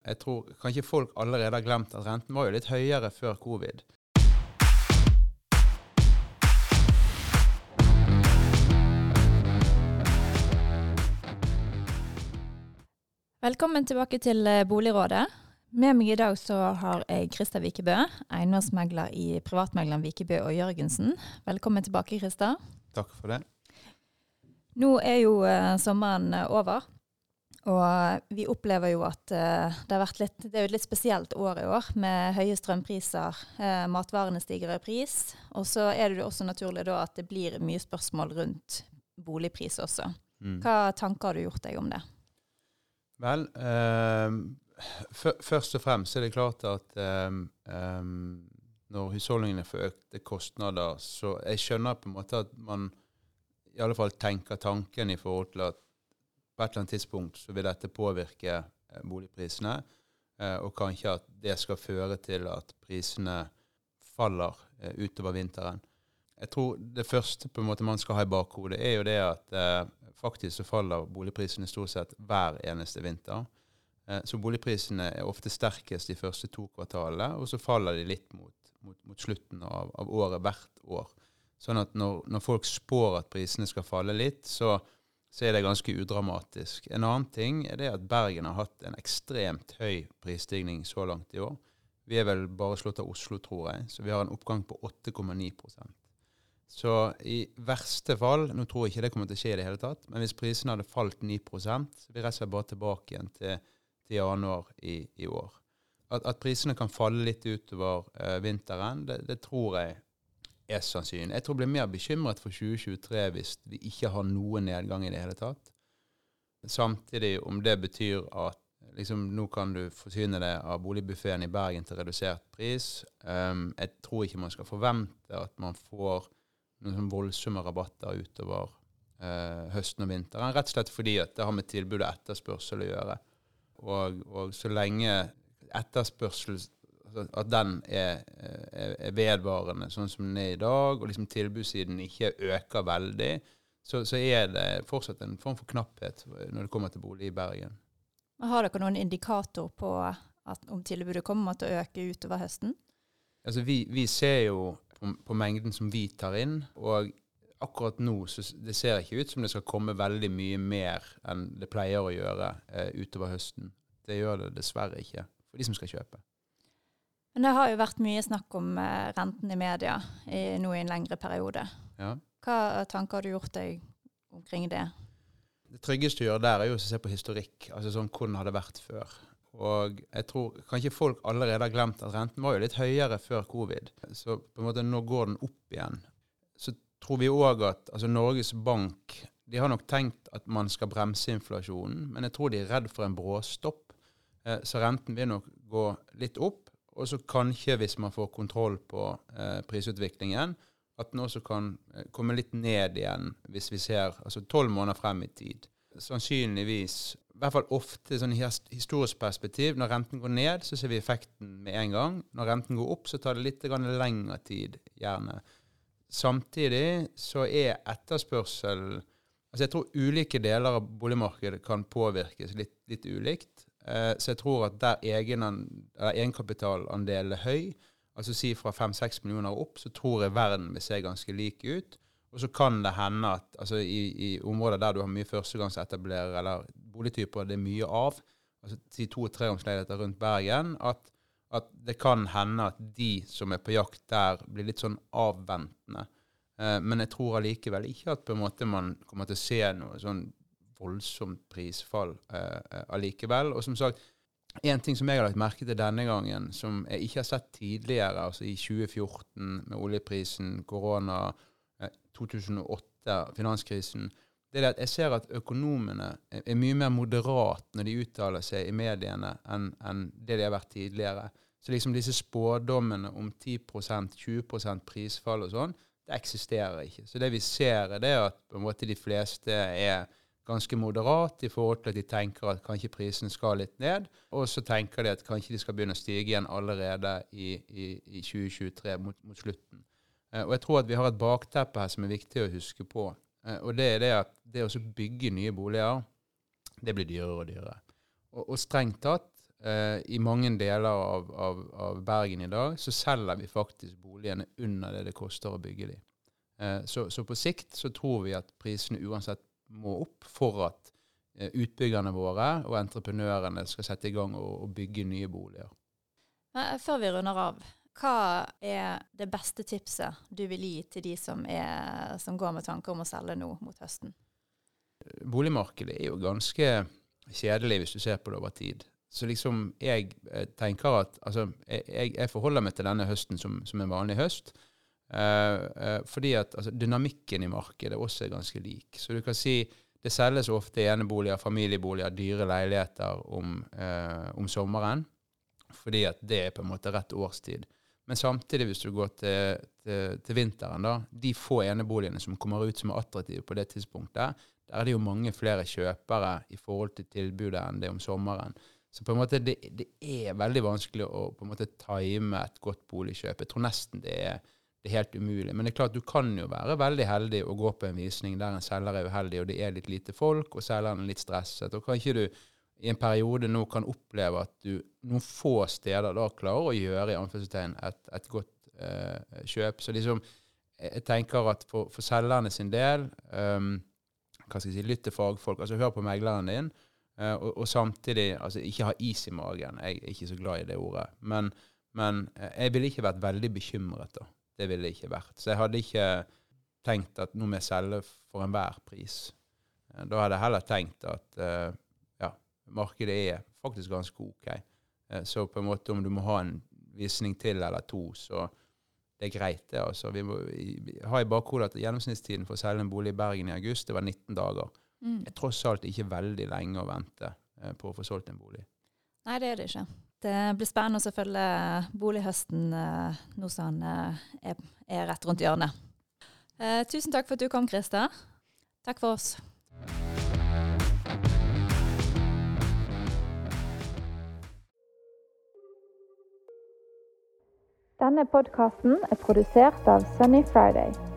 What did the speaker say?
Jeg tror kanskje folk allerede har glemt at renten var jo litt høyere før covid. Velkommen tilbake til eh, Boligrådet. Med meg i dag så har jeg Krista Vikebø, eiendomsmegler i privatmegleren Vikebø og Jørgensen. Velkommen tilbake, Krista. Takk for det. Nå er jo eh, sommeren over, og vi opplever jo at eh, det har vært litt, det er jo et litt spesielt år i år, med høye strømpriser. Eh, matvarene stiger i pris. Og så er det jo også naturlig da at det blir mye spørsmål rundt boligpris også. Mm. Hva tanker har du gjort deg om det? Vel, eh, først og fremst er det klart at eh, eh, når husholdningene får økte kostnader, så jeg skjønner på en måte at man i alle fall tenker tanken i forhold til at på et eller annet tidspunkt så vil dette påvirke eh, boligprisene, eh, og kanskje at det skal føre til at prisene faller eh, utover vinteren. Jeg tror det første på en måte man skal ha i bakhodet, er jo det at faktisk så faller boligprisene stort sett hver eneste vinter. Så boligprisene er ofte sterkest de første to kvartalene, og så faller de litt mot, mot, mot slutten av, av året hvert år. Sånn at når, når folk spår at prisene skal falle litt, så, så er det ganske udramatisk. En annen ting er det at Bergen har hatt en ekstremt høy prisstigning så langt i år. Vi er vel bare slått av Oslo, tror jeg, så vi har en oppgang på 8,9% Så i verste fall, nå tror jeg ikke det kommer til å skje i det hele tatt, men hvis prisene hadde falt 9% så er vi rett bare tilbake igjen til, til januar i, i år. At, at prisene kan falle litt utover uh, vinteren, det, det tror jeg er sannsynlig. Jeg tror jeg blir mer bekymret for 2023 hvis vi ikke har noen nedgang i det hele tatt. Samtidig om det betyr at liksom, nå kan du forsyne deg av boligbuffeen i Bergen til redusert pris. Um, jeg tror ikke man skal forvente at man får noen sånn voldsomme rabatter utover uh, høsten og vinteren. Rett og slett fordi at det har med tilbud og etterspørsel å gjøre. Og, og så lenge etterspørsel at den er, er, er vedvarende sånn som den er i dag, og liksom tilbudssiden ikke øker veldig, så, så er det fortsatt en form for knapphet når det kommer til bolig i Bergen. Har dere noen indikator på at, om tilbudet kommer til å øke utover høsten? Altså vi, vi ser jo på, på mengden som vi tar inn, og akkurat nå så det ser ikke ut som det skal komme veldig mye mer enn det pleier å gjøre eh, utover høsten. Det gjør det dessverre ikke for de som skal kjøpe. Men det har jo vært mye snakk om eh, renten i media i, nå i en lengre periode. Ja. Hva tanker har du gjort deg omkring det? Det tryggeste å gjøre der er jo å se på historikk. altså sånn Hvordan har det vært før? Og jeg tror kanskje folk allerede har glemt at renten var jo litt høyere før covid. Så på en måte nå går den opp igjen. Så tror vi òg at altså Norges Bank de har nok tenkt at man skal bremse inflasjonen, men jeg tror de er redd for en bråstopp. Eh, Så renten vil nok gå litt opp. Og så kanskje, hvis man får kontroll på eh, prisutviklingen, at den også kan eh, komme litt ned igjen hvis vi ser altså tolv måneder frem i tid. Sannsynligvis, i hvert fall ofte sånn i his- historisk perspektiv, når renten går ned, så ser vi effekten med en gang. Når renten går opp, så tar det litt lengre tid, gjerne. Samtidig så er etterspørsel Altså jeg tror ulike deler av boligmarkedet kan påvirkes litt, litt ulikt. Eh, så jeg tror at der egenkapitalandelen er høy, altså si fra 5-6 millioner opp, så tror jeg verden vil se ganske lik ut. Og så kan det hende at altså i, i områder der du har mye førstegangsetablerere, eller boligtyper det er mye av, altså si to-tre treromsleiligheter rundt Bergen, at, at det kan hende at de som er på jakt der, blir litt sånn avventende. Eh, Men jeg tror allikevel ikke at på en måte man kommer til å se noe sånn voldsomt prisfall eh, eh, allikevel. Og som sagt, en ting som jeg har lagt merke til denne gangen, som jeg ikke har sett tidligere, altså i 2014 med oljeprisen, korona, eh, 2008, finanskrisen, det er at jeg ser at økonomene er mye mer moderat når de uttaler seg i mediene enn enn det de har vært tidligere. Så liksom disse spådommene om 10% 20% prisfall og sånn, det eksisterer ikke. Så det vi ser, er det at på en måte de fleste er ganske moderat i forhold til at de tenker at kanskje prisene skal litt ned, og så tenker de at kanskje de skal begynne å stige igjen allerede i, i, i 2023 mot, mot slutten. Eh, og jeg tror at vi har et bakteppe her som er viktig å huske på, eh, og det er det at det å bygge nye boliger, det blir dyrere og dyrere. Og, og strengt tatt, eh, i mange deler av, av, av, Bergen i dag så selger vi faktisk boligene under det det koster å bygge dem. Så, så, på sikt så tror vi at prisene uansett må opp for at eh, utbyggerne våre og entreprenørene skal sette i gang og, og bygge nye boliger. Før vi runder av, hva er det beste tipset du vil gi til de som, er, som går med tanker om å selge nå mot høsten? Boligmarkedet er jo ganske kjedelig hvis du ser på det over tid. Så liksom jeg eh, tenker at Altså, jeg, jeg forholder meg til denne høsten som, som en vanlig høst. Uh, uh, fordi at altså, dynamikken i markedet også er ganske lik. Så du kan si det selges ofte eneboliger, familieboliger, dyre leiligheter om, uh, om, sommeren. Fordi at det er på en måte rett årstid. Men samtidig, hvis du går til, til, til vinteren, da, de få eneboligene som kommer ut som er attraktive på det tidspunktet, der er det jo mange flere kjøpere i forhold til tilbudet enn det om sommeren. Så på en måte det, det, er veldig vanskelig å på en måte time et godt boligkjøp. Jeg tror nesten det er, det er, helt umulig. Men det er klart du kan jo være veldig heldig og gå på en visning der en selger er uheldig, og det er litt lite folk, og selgeren er litt stresset. Og kanskje du i en periode nå kan oppleve at du noen få steder da klarer å gjøre i anførselstegn et, et godt eh, kjøp. Så liksom, jeg tenker at for, for selgerne sin del um, hva skal jeg si, Lytt til fagfolk. altså Hør på megleren din. Uh, og, og, samtidig altså ikke ha is i magen. Jeg er ikke så glad i det ordet. Men, men uh, jeg ville ikke vært veldig bekymret. da. Det ville det ikke vært. Så jeg hadde ikke tenkt at nå må jeg selge for enhver pris. Uh, da hadde jeg heller tenkt at ja, markedet er faktisk ganske OK. så på en måte om du må ha en visning til eller to, så det er greit. det altså. Vi må ha i bakhodet at gjennomsnittstiden for å selge en bolig i Bergen i august det var 19 dager. Mm. Det er tross alt ikke veldig lenge å vente eh, på å få solgt en bolig. Nei, det er det ikke. Det blir spennende å følge bolighøsten eh, nå som den eh, er, rett rundt hjørnet. Eh, tusen takk for at du kom, Christer. Takk for oss. Denne podkasten er produsert av Sunny Friday.